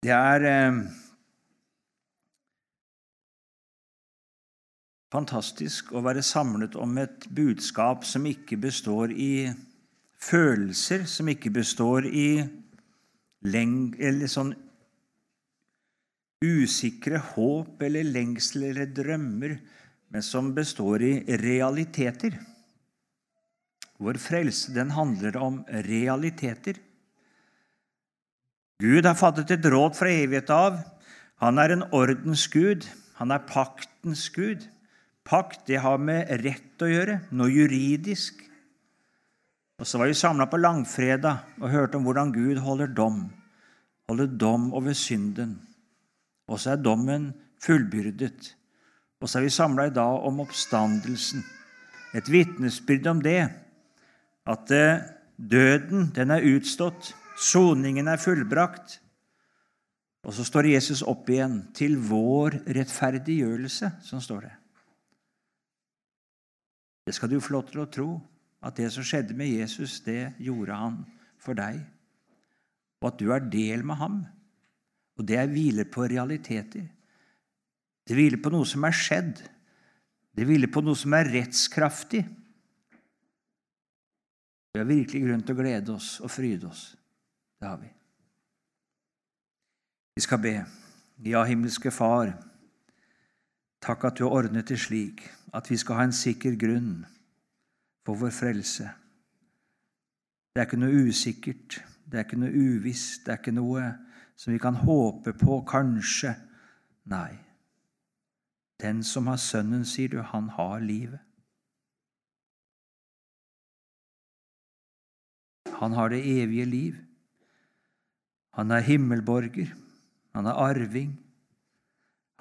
Det er eh, fantastisk å være samlet om et budskap som ikke består i følelser, som ikke består i leng eller sånn usikre håp eller lengsel eller drømmer, men som består i realiteter. Vår frelse den handler om realiteter. Gud har fattet et råd fra evighet av. Han er en ordensgud. Han er paktens gud. Pakt det har med rett å gjøre, noe juridisk. Og Så var vi samla på langfredag og hørte om hvordan Gud holder dom. Holder dom over synden. Og så er dommen fullbyrdet. Og så er vi samla i dag om oppstandelsen. Et vitnesbyrd om det. At eh, døden, den er utstått. Soningen er fullbrakt. Og så står Jesus opp igjen til vår rettferdiggjørelse, som står det. Det skal du få lov til å tro, at det som skjedde med Jesus, det gjorde han for deg, og at du er del med ham. Og det hviler på realiteter. Det hviler på noe som er skjedd. Det hviler på noe som er rettskraftig. Vi har virkelig grunn til å glede oss og fryde oss. Det har vi. Vi skal be. Ja, himmelske Far, takk at du har ordnet det slik at vi skal ha en sikker grunn for vår frelse. Det er ikke noe usikkert, det er ikke noe uvisst, det er ikke noe som vi kan håpe på, kanskje. Nei. Den som har Sønnen, sier du, han har livet. Han har det evige liv. Han er himmelborger. Han er arving.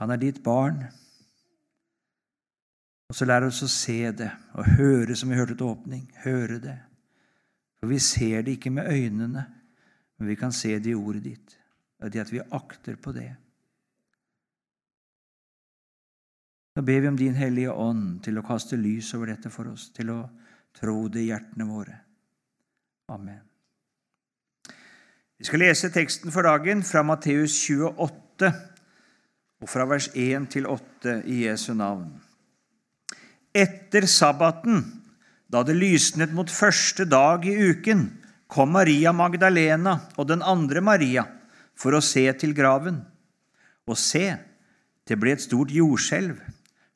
Han er ditt barn. Og så lærer oss å se det og høre, som vi hørte til åpning. Høre det. For vi ser det ikke med øynene, men vi kan se det i ordet ditt Og det at vi akter på det. Nå ber vi om Din Hellige Ånd til å kaste lys over dette for oss, til å tro det i hjertene våre. Amen. Vi skal lese teksten for dagen fra Matteus 28 og fra vers 1 til 8 i Jesu navn. Etter sabbaten, da det lysnet mot første dag i uken, kom Maria Magdalena og den andre Maria for å se til graven. Og se, det ble et stort jordskjelv,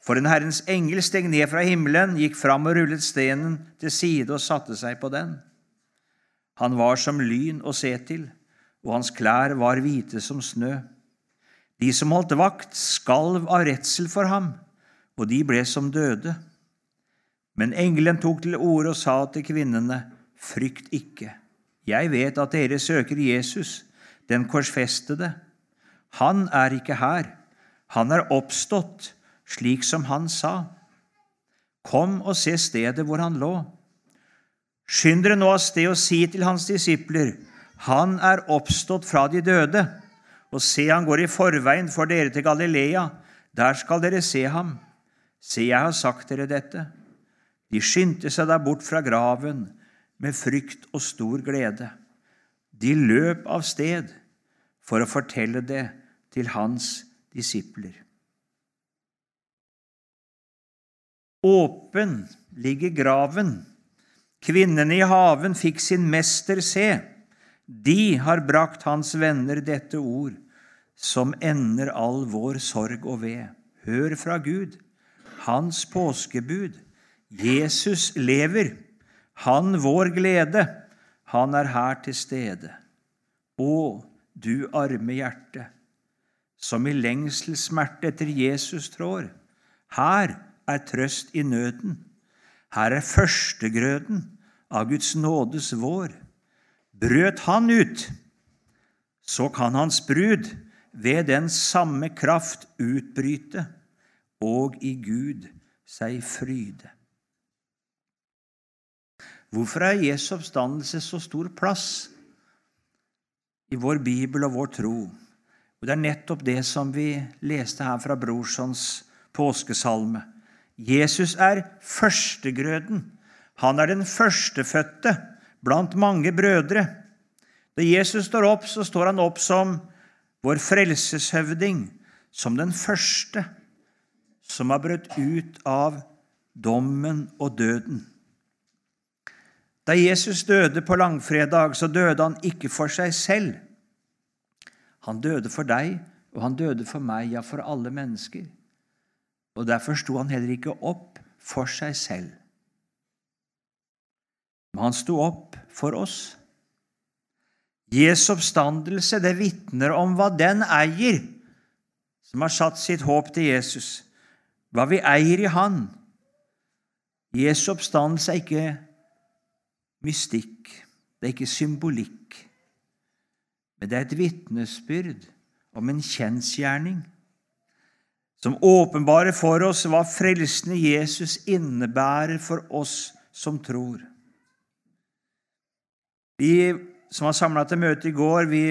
for en Herrens engel steg ned fra himmelen, gikk fram og rullet stenen til side og satte seg på den. Han var som lyn å se til, og hans klær var hvite som snø. De som holdt vakt, skalv av redsel for ham, og de ble som døde. Men engelen tok til orde og sa til kvinnene, Frykt ikke, jeg vet at dere søker Jesus, den korsfestede. Han er ikke her. Han er oppstått, slik som han sa. Kom og se stedet hvor han lå. Skynd dere nå av sted og si til hans disipler, han er oppstått fra de døde. Og se, han går i forveien for dere til Galilea. Der skal dere se ham. Se, jeg har sagt dere dette. De skyndte seg da bort fra graven med frykt og stor glede. De løp av sted for å fortelle det til hans disipler. Åpen ligger graven. Kvinnene i haven fikk sin mester se. De har brakt hans venner dette ord, som ender all vår sorg og ved. Hør fra Gud, hans påskebud. Jesus lever, han vår glede. Han er her til stede. Å, du arme hjerte, som i lengselsmerte etter Jesus trår. Her er trøst i nøden. Her er førstegrøden av Guds nådes vår. Brøt han ut, så kan hans brud ved den samme kraft utbryte og i Gud seg fryde. Hvorfor er Jesu oppstandelse så stor plass i vår bibel og vår tro? Og Det er nettopp det som vi leste her fra Brorsons påskesalme. Jesus er førstegrøden. Han er den førstefødte blant mange brødre. Da Jesus står opp, så står han opp som vår frelseshøvding, som den første som har brutt ut av dommen og døden. Da Jesus døde på langfredag, så døde han ikke for seg selv. Han døde for deg, og han døde for meg, ja, for alle mennesker. Og Derfor sto han heller ikke opp for seg selv. Men han sto opp for oss. Jesu oppstandelse det vitner om hva den eier som har satt sitt håp til Jesus, hva vi eier i Han. Jesu oppstandelse er ikke mystikk, det er ikke symbolikk, men det er et vitnesbyrd om en kjensgjerning som åpenbarer for oss hva frelsende Jesus innebærer for oss som tror. Vi som var samla til møte i går, vi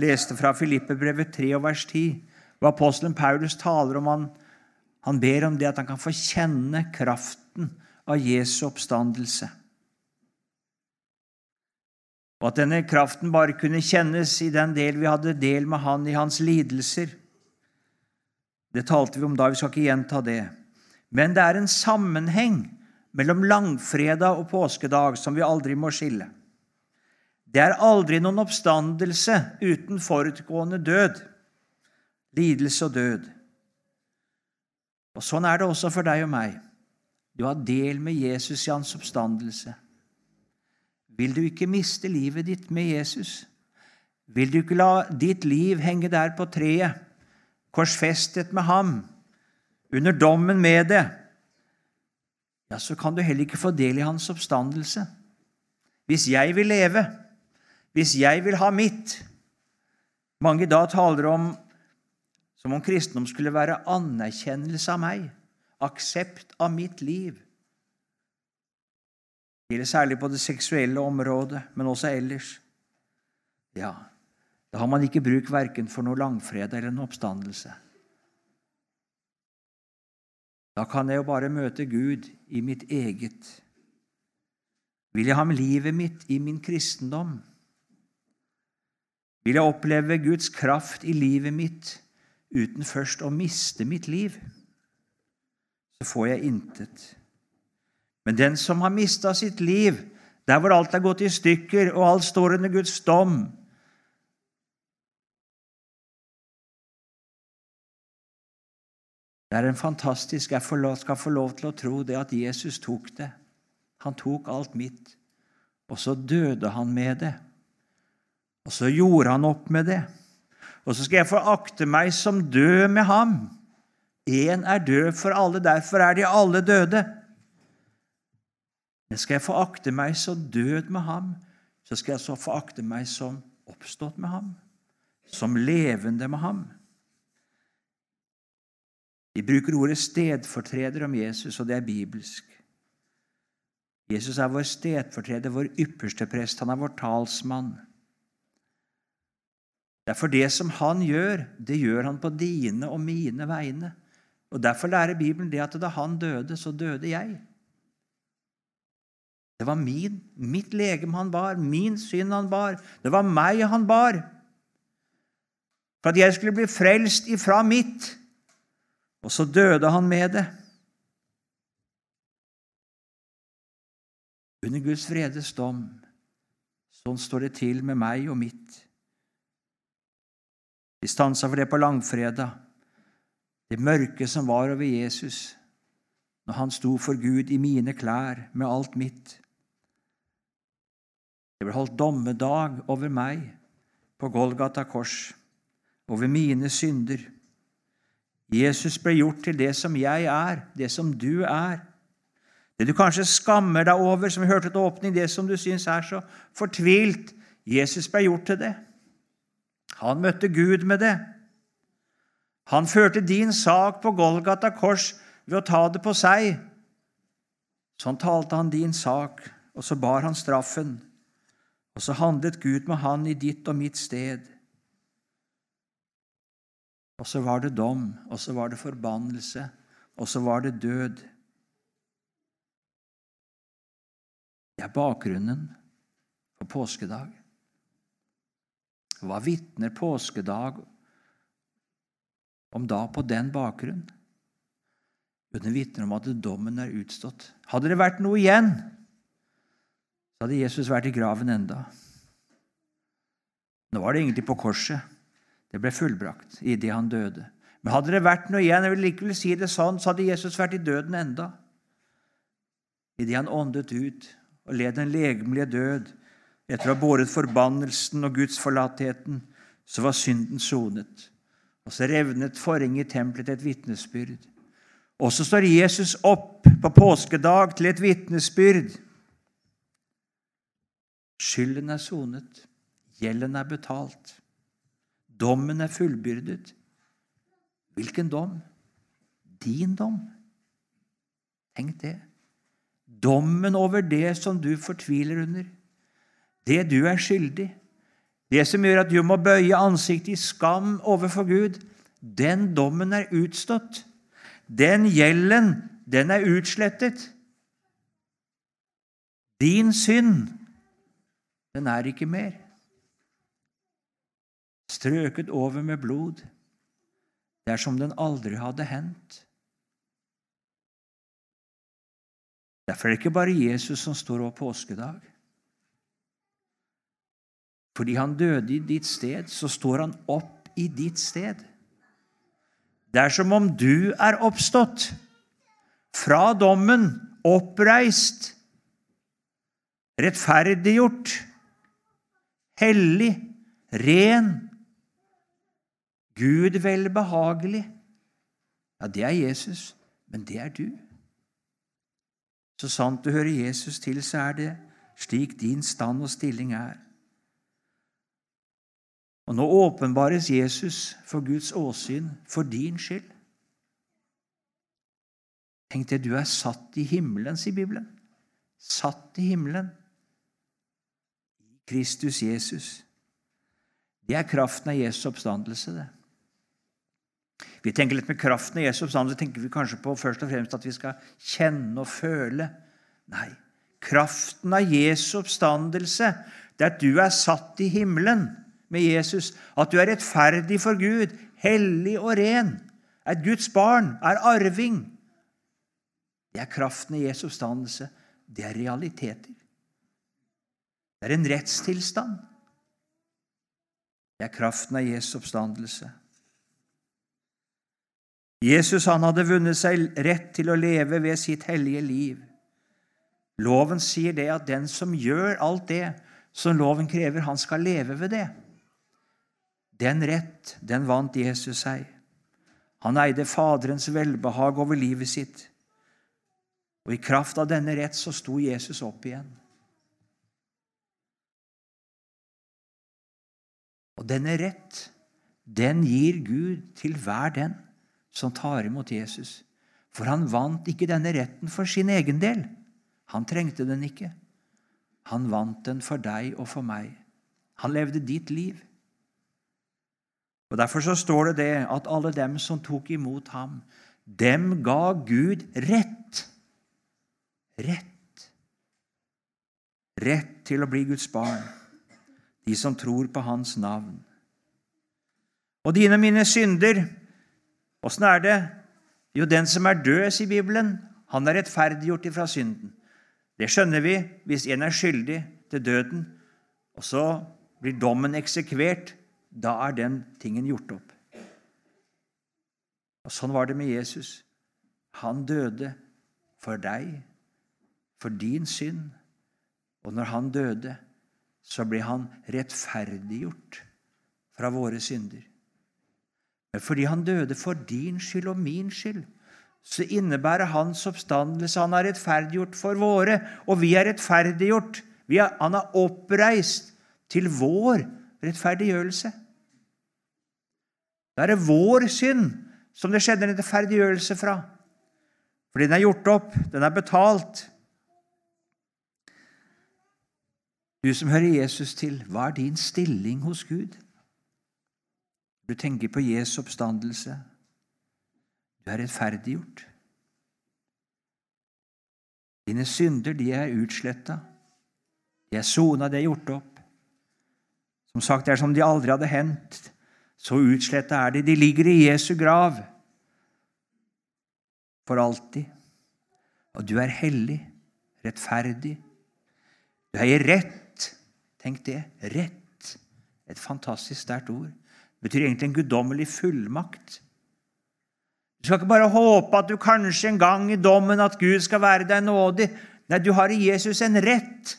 leste fra Filippebrevet 3 og vers 10, hvor apostelen Paulus taler om han, han ber om det at han kan få kjenne kraften av Jesu oppstandelse. Og at denne kraften bare kunne kjennes i den del vi hadde del med han i hans lidelser. Det talte vi om da, vi skal ikke gjenta det. Men det er en sammenheng mellom langfredag og påskedag som vi aldri må skille. Det er aldri noen oppstandelse uten forutgående død, lidelse og død. Og Sånn er det også for deg og meg. Du har del med Jesus i hans oppstandelse. Vil du ikke miste livet ditt med Jesus? Vil du ikke la ditt liv henge der på treet, korsfestet med ham, under dommen med det? Ja, så kan du heller ikke få del i hans oppstandelse. Hvis jeg vil leve, hvis jeg vil ha mitt Mange da taler om som om kristendom skulle være anerkjennelse av meg, aksept av mitt liv. Det gjelder særlig på det seksuelle området, men også ellers. Ja, da har man ikke bruk verken for noe langfredag eller en oppstandelse. Da kan jeg jo bare møte Gud i mitt eget. Vil jeg ha med livet mitt i min kristendom? Vil jeg oppleve Guds kraft i livet mitt uten først å miste mitt liv? Så får jeg intet. Men den som har mista sitt liv, der hvor alt er gått i stykker, og alt står under Guds dom Det er en fantastisk Jeg skal få lov til å tro det at Jesus tok det. Han tok alt mitt, og så døde han med det. Og så gjorde han opp med det. Og så skal jeg få akte meg som død med ham. Én er død for alle, derfor er de alle døde. Men skal jeg forakte meg som død med ham, så skal jeg så forakte meg som oppstått med ham, som levende med ham. Vi bruker ordet stedfortreder om Jesus, og det er bibelsk. Jesus er vår stedfortreder, vår ypperste prest. Han er vår talsmann. Derfor det som han gjør, det gjør han på dine og mine vegne. Og Derfor lærer Bibelen det at da han døde, så døde jeg. Det var min, mitt legeme han bar, min synd han bar. Det var meg han bar. For at jeg skulle bli frelst ifra mitt. Og så døde han med det. Under Guds vredes dom. Sånn står det til med meg og mitt. Vi stansa for det på langfredag. Det mørke som var over Jesus når han sto for Gud i mine klær med alt mitt. Det ble holdt dommedag over meg på Golgata kors, over mine synder. Jesus ble gjort til det som jeg er, det som du er. Det du kanskje skammer deg over, som vi hørte til åpning, det som du syns er så fortvilt. Jesus ble gjort til det. Han møtte Gud med det. Han førte din sak på Golgata kors ved å ta det på seg. Sånn talte han din sak, og så bar han straffen. Og så handlet Gud med han i ditt og mitt sted. Og så var det dom, og så var det forbannelse, og så var det død. Det er bakgrunnen for påskedag. Hva vitner påskedag om da på den bakgrunn? Jo, den vitner om at dommen er utstått. Hadde det vært noe igjen, så hadde Jesus vært i graven enda. Nå var det ingenting på korset. Det ble fullbrakt idet han døde. Men hadde det vært noe igjen, jeg vil likevel si det sånn, så hadde Jesus vært i døden enda. Idet han åndet ut og led den legemlige død etter å ha båret forbannelsen og Guds forlattheten, så var synden sonet. Og så revnet forhenget i tempelet til et vitnesbyrd. Og så står Jesus opp på påskedag til et vitnesbyrd. Skylden er sonet, gjelden er betalt, dommen er fullbyrdet. Hvilken dom? Din dom. Tenk det. Dommen over det som du fortviler under, det du er skyldig, det som gjør at du må bøye ansiktet i skam overfor Gud, den dommen er utstått. Den gjelden, den er utslettet. Din synd, den er ikke mer. Strøket over med blod. Det er som den aldri hadde hendt. Derfor er det ikke bare Jesus som står opp påskedag. Fordi han døde i ditt sted, så står han opp i ditt sted. Det er som om du er oppstått fra dommen, oppreist, rettferdiggjort, hellig, ren, Gud velbehagelig. Ja, det er Jesus, men det er du. Så sant du hører Jesus til, så er det slik din stand og stilling er. Og nå åpenbares Jesus for Guds åsyn for din skyld. Tenk det, du er satt i himmelen, sier Bibelen. Satt i himmelen. Kristus Jesus. Det er kraften av Jesu oppstandelse, det. Vi tenker litt med kraften av Jesu oppstandelse tenker vi kanskje på først og fremst at vi skal kjenne og føle. Nei, kraften av Jesu oppstandelse det er at du er satt i himmelen med Jesus, at du er rettferdig for Gud, hellig og ren, er Guds barn, er arving. Det er kraften i Jesu oppstandelse. Det er realiteter. Det er en rettstilstand. Det er kraften av Jesu oppstandelse. Jesus han hadde vunnet seg rett til å leve ved sitt hellige liv. Loven sier det at den som gjør alt det som loven krever, han skal leve ved det. Den rett, den vant Jesus seg. Han eide Faderens velbehag over livet sitt. Og i kraft av denne rett så sto Jesus opp igjen. Og denne rett, den gir Gud til hver den som tar imot Jesus. For han vant ikke denne retten for sin egen del. Han trengte den ikke. Han vant den for deg og for meg. Han levde ditt liv. Og Derfor så står det det at alle dem som tok imot ham, dem ga Gud rett. Rett. Rett til å bli Guds barn, de som tror på Hans navn. Og dine mine synder, åssen er det? Jo, den som er død, sier Bibelen, han er rettferdiggjort ifra synden. Det skjønner vi hvis en er skyldig til døden, og så blir dommen eksekvert da er den tingen gjort opp. Og Sånn var det med Jesus. Han døde for deg, for din synd. Og når han døde, så ble han rettferdiggjort fra våre synder. Men fordi han døde for din skyld og min skyld, så innebærer hans oppstandelse Han er rettferdiggjort for våre, og vi er rettferdiggjort. Vi er, han er oppreist til vår rettferdiggjørelse. Da er det vår synd som det skjedde en rettferdiggjørelse fra. Fordi den er gjort opp, den er betalt. Du som hører Jesus til, hva er din stilling hos Gud? Du tenker på Jesu oppstandelse. Du er rettferdiggjort. Dine synder, de er utsletta. De er sona, de er gjort opp. Som sagt, det er som de aldri hadde hendt. Så utsletta er de. De ligger i Jesu grav for alltid. Og du er hellig, rettferdig. Du eier rett. Tenk det. Rett. Et fantastisk sterkt ord. Det betyr egentlig en guddommelig fullmakt. Du skal ikke bare håpe at du kanskje en gang i dommen at Gud skal være deg nådig. Nei, du har i Jesus en rett.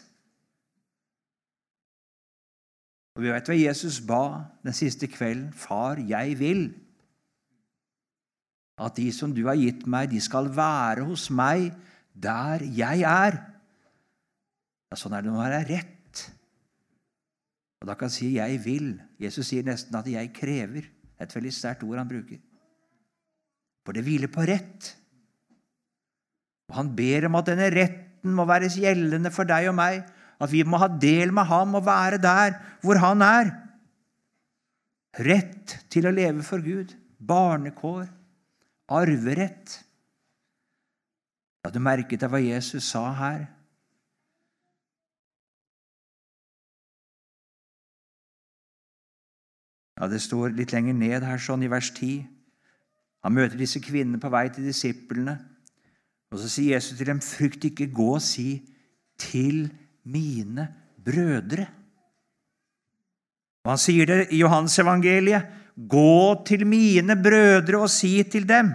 Og vi vet hva Jesus ba den siste kvelden. Far, jeg vil at de som du har gitt meg, de skal være hos meg der jeg er. Ja, sånn er det når man er rett. Og Da kan han si 'jeg vil'. Jesus sier nesten at 'jeg krever'. Et veldig sterkt ord han bruker. For det hviler på rett. Og Han ber om at denne retten må være gjeldende for deg og meg. At vi må ha del med ham og være der hvor han er. Rett til å leve for Gud. Barnekår. Arverett. Ja, du merket deg hva Jesus sa her? Ja, Det står litt lenger ned her, sånn i vers 10. Han møter disse kvinnene på vei til disiplene. Og så sier Jesus til dem, 'Frykt ikke, gå og si til mine brødre'. Og Han sier det i Johansevangeliet. 'Gå til mine brødre og si til dem:"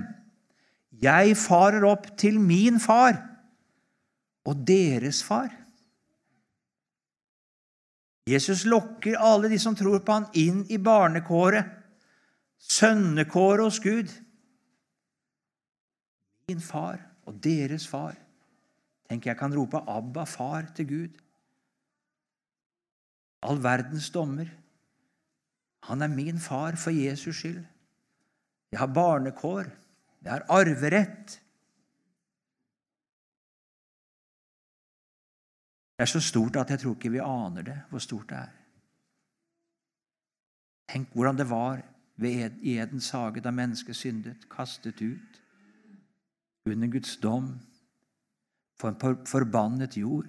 'Jeg farer opp til min far og deres far.' Jesus lokker alle de som tror på han inn i barnekåret, sønnekåret hos Gud min far og deres far. Tenk, jeg kan rope 'Abba, far' til Gud. All verdens dommer. Han er min far for Jesus skyld. Jeg har barnekår. Jeg har arverett. Det er så stort at jeg tror ikke vi aner det, hvor stort det er. Tenk hvordan det var ved Edens hage da mennesket syndet, kastet ut under Guds dom for en forbannet jord.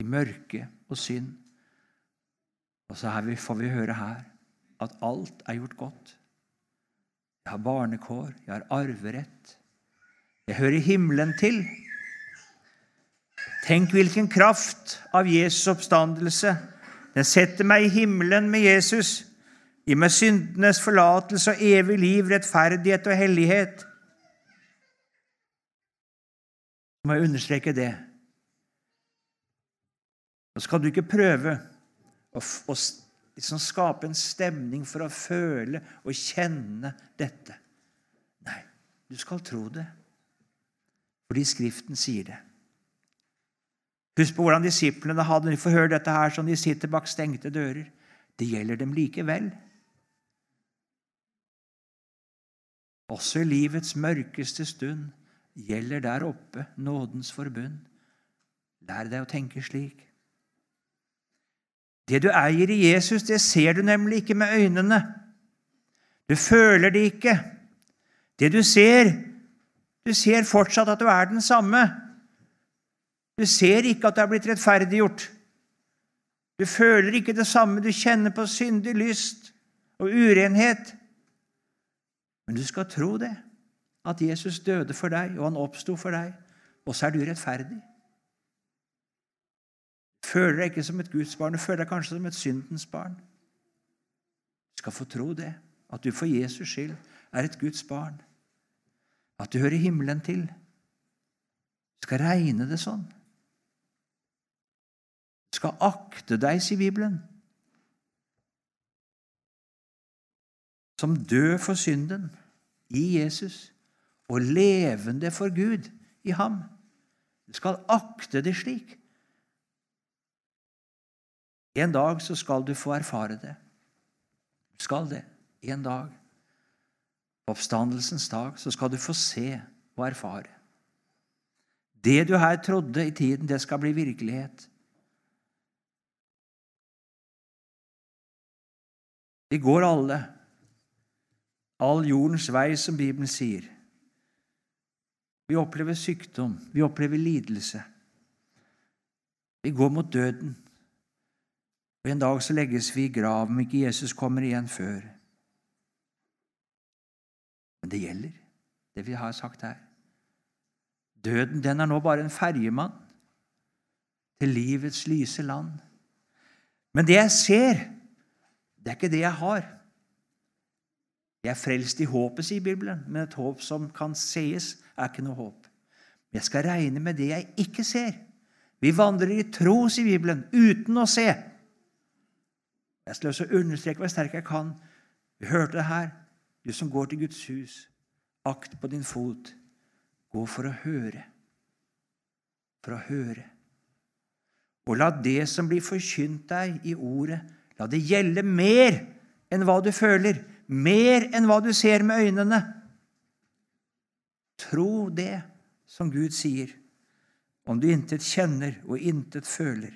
I mørke og synd. Og så får vi høre her at alt er gjort godt. Jeg har barnekår, jeg har arverett. Jeg hører himmelen til. Tenk hvilken kraft av Jesus' oppstandelse. Den setter meg i himmelen med Jesus. Gi meg syndenes forlatelse og evig liv, rettferdighet og hellighet. Så må jeg understreke det. Nå skal du ikke prøve å, å liksom skape en stemning for å føle og kjenne dette. Nei, du skal tro det, fordi Skriften sier det. Husk på hvordan disiplene hadde de får dette her som de sitter bak stengte dører. Det gjelder dem likevel. Også i livets mørkeste stund gjelder der oppe nådens forbund. Lær deg å tenke slik. Det du eier i Jesus, det ser du nemlig ikke med øynene. Du føler det ikke. Det du ser, du ser fortsatt at du er den samme. Du ser ikke at du er blitt rettferdiggjort. Du føler ikke det samme. Du kjenner på syndig lyst og urenhet. Men du skal tro det, at Jesus døde for deg, og han oppsto for deg, og så er du rettferdig. Føler deg ikke som et Guds barn, du føler deg kanskje som et syndens barn. Du skal få tro det, at du for Jesus skyld er et Guds barn, at du hører himmelen til. Du skal regne det sånn. Du skal akte deg, sier Bibelen. som død for synden i Jesus og levende for Gud i ham. Du skal akte det slik. En dag så skal du få erfare det. Du skal det. En dag. På oppstandelsens dag så skal du få se og erfare. Det du her trodde i tiden, det skal bli virkelighet. Vi går alle all jordens vei, som Bibelen sier. Vi opplever sykdom, vi opplever lidelse. Vi går mot døden. Og En dag så legges vi i grav om ikke Jesus kommer igjen før. Men det gjelder, det vi har sagt her. Døden den er nå bare en ferjemann til livets lyse land. Men det jeg ser, det er ikke det jeg har. Jeg er frelst i håpet, sier Bibelen, men et håp som kan sees, er ikke noe håp. Men jeg skal regne med det jeg ikke ser. Vi vandrer i tro, sier Bibelen, uten å se. Jeg skal også understreke hvor sterk jeg kan. Vi hørte det her. Du som går til Guds hus, akt på din fot. Gå for å høre. For å høre. Og la det som blir forkynt deg i ordet, la det gjelde mer enn hva du føler, mer enn hva du ser med øynene. Tro det som Gud sier, om du intet kjenner og intet føler.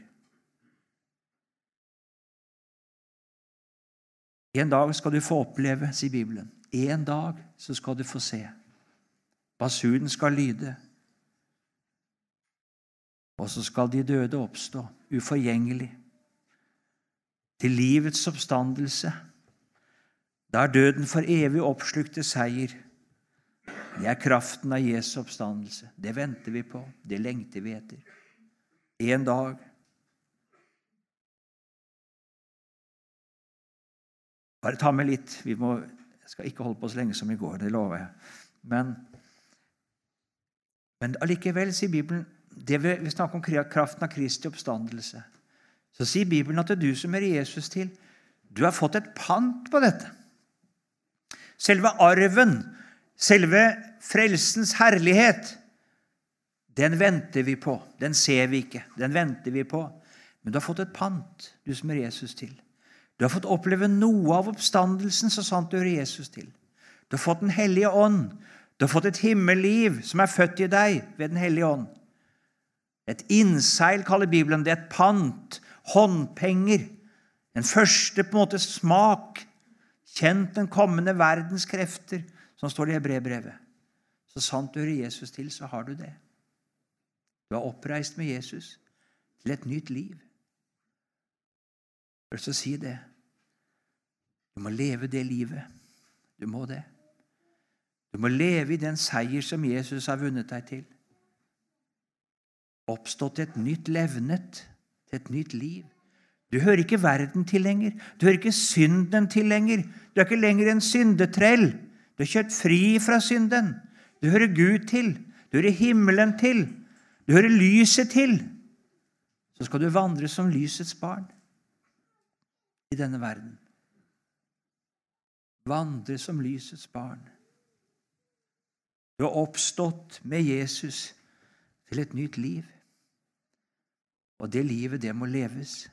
En dag skal du få oppleve, sier Bibelen. En dag så skal du få se. Basunen skal lyde. Og så skal de døde oppstå, uforgjengelig, til livets oppstandelse. Da er døden for evig oppslukte seier. Det er kraften av Jesu oppstandelse. Det venter vi på. Det lengter vi etter. En dag Bare ta med litt. Vi må, skal ikke holde på så lenge som i går, det lover jeg. Men, men allikevel, sier Bibelen, det vi, vi snakker om kraften av Kristi oppstandelse, så sier Bibelen at det er du som hører Jesus til. Du har fått et pant på dette. Selve arven, selve frelsens herlighet, den venter vi på. Den ser vi ikke. Den venter vi på. Men du har fått et pant, du som hører Jesus til. Du har fått oppleve noe av oppstandelsen så sant du hører Jesus til. Du har fått Den hellige ånd. Du har fått et himmelliv som er født i deg ved Den hellige ånd. Et innseil, kaller Bibelen det. Et pant. Håndpenger. En første på en måte smak. Kjent den kommende verdens krefter, som står det i Hebrebrevet. Så sant du hører Jesus til, så har du det. Du er oppreist med Jesus til et nytt liv. Jeg har lyst til å si det. Du må leve det livet. Du må det. Du må leve i den seier som Jesus har vunnet deg til. Oppstått et nytt levnet, til et nytt liv. Du hører ikke verden til lenger. Du hører ikke synden til lenger. Du er ikke lenger en syndetrell. Du er kjørt fri fra synden. Du hører Gud til. Du hører himmelen til. Du hører lyset til. Så skal du vandre som lysets barn i denne verden. Vandre som lysets barn. Du har oppstått med Jesus til et nytt liv. Og det livet, det må leves.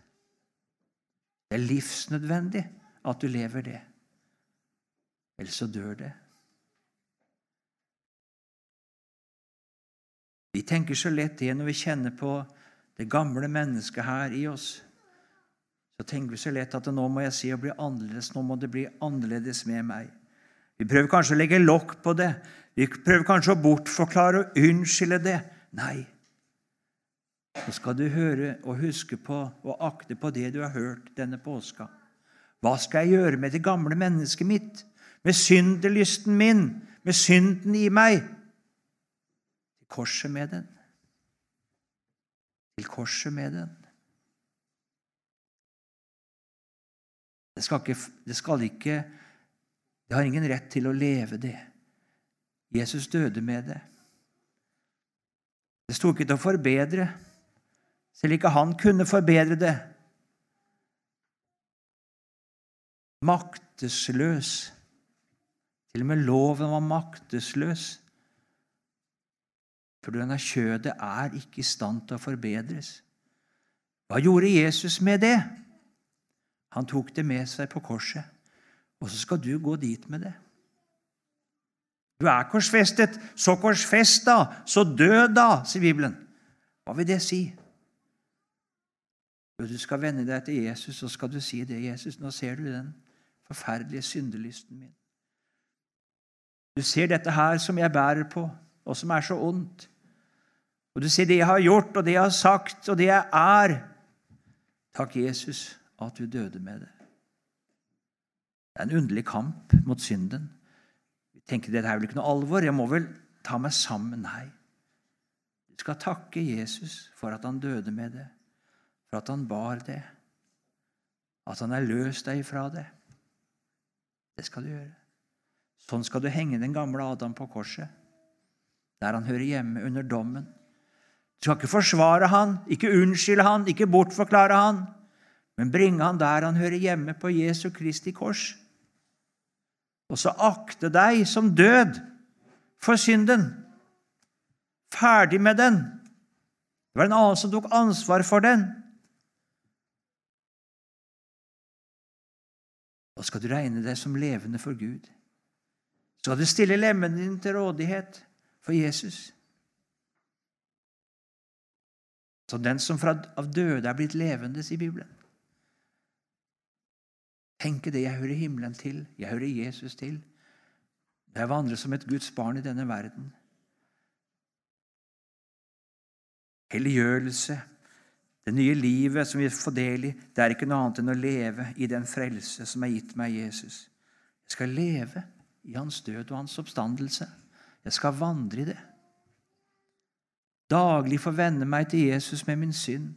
Det er livsnødvendig at du lever det. Ellers så dør det. Vi tenker så lett det når vi kjenner på det gamle mennesket her i oss. Så tenker vi så lett at nå må jeg si å bli annerledes. Nå må det bli annerledes med meg. Vi prøver kanskje å legge lokk på det. Vi prøver kanskje å bortforklare og unnskylde det. Nei. Nå skal du høre og huske på og akte på det du har hørt denne påska. Hva skal jeg gjøre med det gamle mennesket mitt? Med syndelysten min? Med synden i meg? Til korset med den. Til korset med den. Det skal, ikke, det skal ikke Det har ingen rett til å leve det. Jesus døde med det. Det sto ikke til å forbedre. Selv ikke han kunne forbedre det. Maktesløs. Til og med loven var maktesløs. For denne kjødet er ikke i stand til å forbedres. Hva gjorde Jesus med det? Han tok det med seg på korset. Og så skal du gå dit med det. Du er korsfestet. Så korsfest, da. Så død, da, sier Bibelen. Hva vil det si? Du skal vende deg til Jesus, så skal du si det. 'Jesus, nå ser du den forferdelige syndelysten min.' Du ser dette her som jeg bærer på, og som er så ondt. Og du ser det jeg har gjort, og det jeg har sagt, og det jeg er. Takk, Jesus, at du døde med det. Det er en underlig kamp mot synden. Vi tenker det er vel ikke noe alvor. Jeg må vel ta meg sammen. Nei. Du skal takke Jesus for at han døde med det, for at han bar det, at han har løst deg fra det. Det skal du gjøre. Sånn skal du henge den gamle Adam på korset, der han hører hjemme, under dommen. Du skal ikke forsvare han, ikke unnskylde han, ikke bortforklare han, men bringe han der han hører hjemme, på Jesu Kristi kors og så akte deg som død for synden. Ferdig med den. Det var en annen som tok ansvar for den. Da skal du regne deg som levende for Gud. Skal du stille lemmene dine til rådighet for Jesus. Så den som fra av døde er blitt levende, sier Bibelen. Tenke det, jeg hører himmelen til, jeg hører Jesus til. Jeg vandrer som et Guds barn i denne verden. Helliggjørelse, det nye livet som vi får del i, det er ikke noe annet enn å leve i den frelse som er gitt meg Jesus. Jeg skal leve i hans død og hans oppstandelse. Jeg skal vandre i det. Daglig få vende meg til Jesus med min synd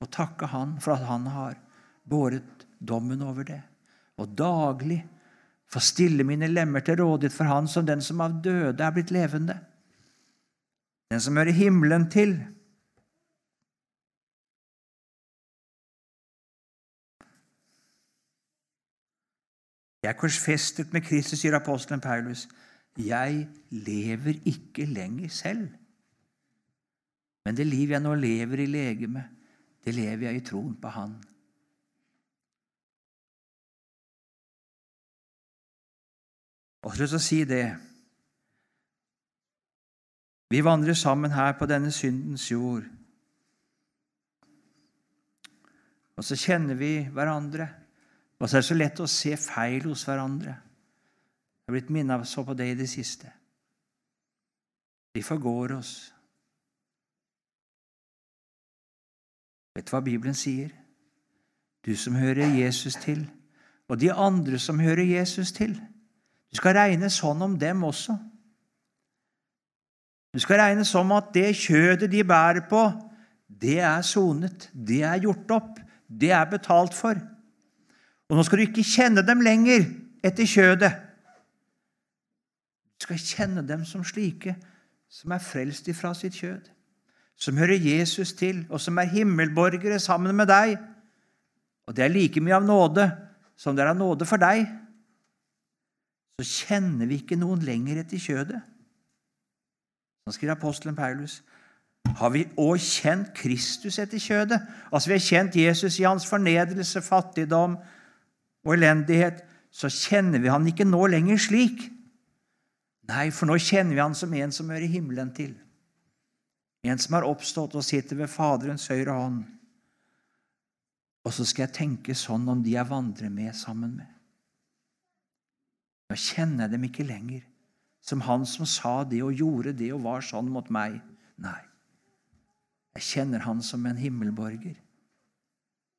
og takke Han for at Han har båret dommen over det og daglig få stille mine lemmer til rådighet for Han som den som av døde er blitt levende, den som hører himmelen til. Jeg er korsfestet med Kristus, sier apostelen Paulus. Jeg lever ikke lenger selv. Men det liv jeg nå lever i legeme, det lever jeg i troen på Han Og så å si det Vi vandrer sammen her på denne syndens jord. Og så kjenner vi hverandre. Og så er det så lett å se feil hos hverandre. Jeg har blitt minnet så på det i det siste. Vi forgår oss. Vet du hva Bibelen sier? Du som hører Jesus til, og de andre som hører Jesus til. Du skal regne sånn om dem også. Du skal regne som at det kjødet de bærer på, det er sonet, det er gjort opp, det er betalt for. Og nå skal du ikke kjenne dem lenger etter kjødet. Du skal kjenne dem som slike som er frelst ifra sitt kjød, som hører Jesus til, og som er himmelborgere sammen med deg. Og det er like mye av nåde som det er av nåde for deg så kjenner vi ikke noen lenger etter kjødet. Så skriver apostelen Paulus. Har vi òg kjent Kristus etter kjødet? Altså Vi har kjent Jesus i hans fornedrelse, fattigdom og elendighet. Så kjenner vi han ikke nå lenger slik. Nei, for nå kjenner vi han som en som hører himmelen til. En som har oppstått og sitter ved Faderens høyre hånd. Og så skal jeg tenke sånn om de jeg vandrer med sammen med. Nå kjenner jeg dem ikke lenger som han som sa det og gjorde det og var sånn mot meg. Nei, jeg kjenner han som en himmelborger,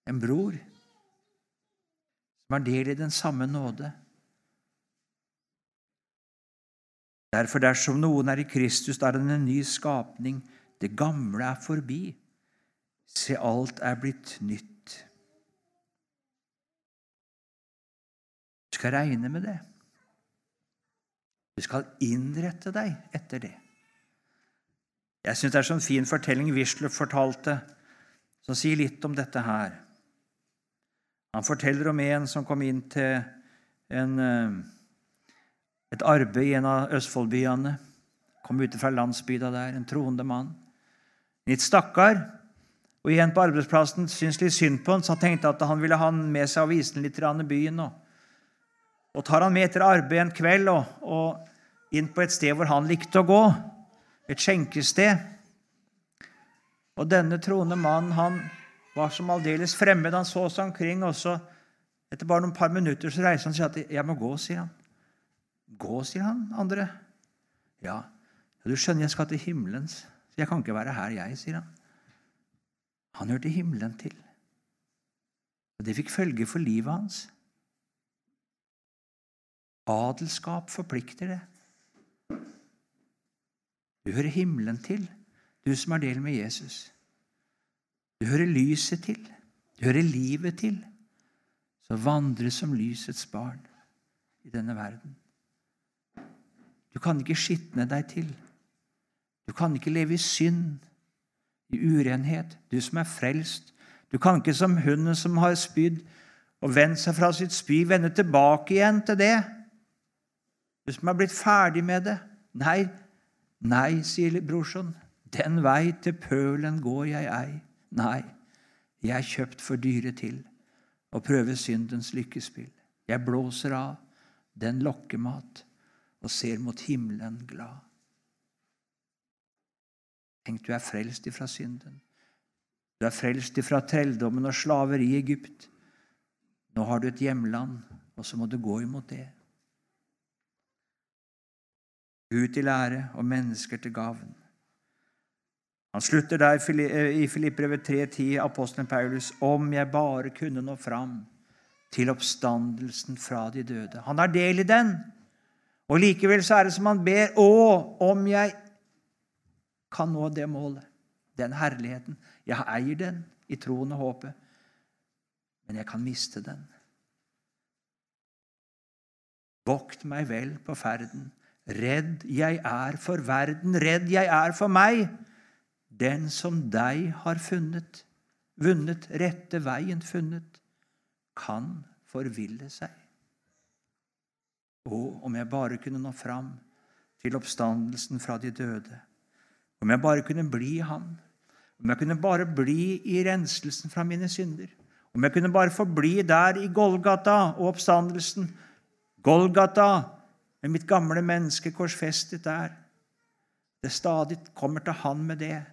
en bror, har del i den samme nåde. Derfor, dersom noen er i Kristus, da er han en ny skapning. Det gamle er forbi. Se, alt er blitt nytt. Du skal regne med det. Du skal innrette deg etter det. Jeg syns det er sånn fin fortelling Wisløff fortalte, som sier litt om dette her. Han forteller om en som kom inn til en, eh, et arbeid i en av Østfoldbyene. Kom ute fra landsbygda der, en troende mann. Litt stakkar. Og igjen på arbeidsplassen syntes litt synd på han, så han tenkte at han ville ha han med seg og vise ham litt i byen. Og, og tar han med etter arbeid en kveld og, og inn på et sted hvor han likte å gå, et skjenkested. Og denne troende mannen han var som aldeles fremmed. Han så seg omkring, og så, etter bare noen par minutter så reiser han seg at 'jeg må gå', sier han. 'Gå', sier han andre. Ja, du skjønner, jeg skal til himmelen, jeg kan ikke være her, jeg, sier han. Han hørte himmelen til. Og det fikk følge for livet hans. Adelskap forplikter det. Du hører himmelen til, du som har del med Jesus. Du hører lyset til, du hører livet til. Så vandre som lysets barn i denne verden. Du kan ikke skitne deg til. Du kan ikke leve i synd, i urenhet, du som er frelst. Du kan ikke som hunden som har spydd og vendt seg fra sitt spy, vende tilbake igjen til det. Du som er blitt ferdig med det. Nei, nei, sier brorson. Den vei til pølen går jeg ei. Nei, jeg er kjøpt for dyre til å prøve syndens lykkespill. Jeg blåser av den lokkemat og ser mot himmelen glad. Tenk, du er frelst ifra synden. Du er frelst ifra trelldommen og slaveri i Egypt. Nå har du et hjemland, og så må du gå imot det. Gud til ære og mennesker til gaven. Han slutter der i Filippbrevet 3,10, apostelen Paulus, om jeg bare kunne nå fram til oppstandelsen fra de døde. Han har del i den. Og likevel så er det som han ber, å, om jeg kan nå det målet, den herligheten. Jeg eier den i troen og håpet, men jeg kan miste den. Vokt meg vel på ferden. Redd jeg er for verden, redd jeg er for meg. Den som deg har funnet, vunnet, rette veien funnet, kan forville seg. Og om jeg bare kunne nå fram til oppstandelsen fra de døde. Om jeg bare kunne bli han. Om jeg kunne bare bli i renselsen fra mine synder. Om jeg kunne bare få bli der i Golgata og oppstandelsen. Golgata med mitt gamle menneske korsfestet der. Det stadig kommer til Han med det,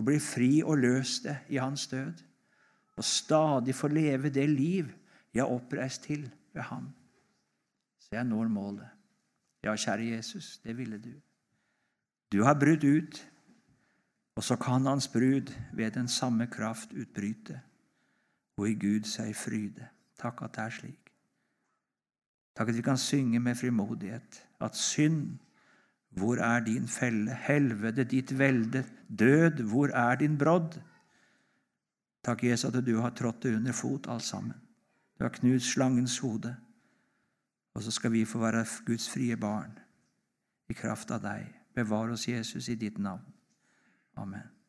og blir fri og løst det i Hans død. Og stadig få leve det liv jeg er oppreist til ved Ham. Så jeg når målet. Ja, kjære Jesus, det ville du. Du har brutt ut og så kan hans brud ved den samme kraft utbryte, og i Gud seg fryde. Takk at det er slik. Takk at vi kan synge med frimodighet at synd, hvor er din felle? Helvete, ditt velde. Død, hvor er din brodd? Takk, Jesus, at du har trådt det under fot, alt sammen. Du har knust slangens hode. Og så skal vi få være Guds frie barn i kraft av deg. Bevar oss, Jesus, i ditt navn. Amen.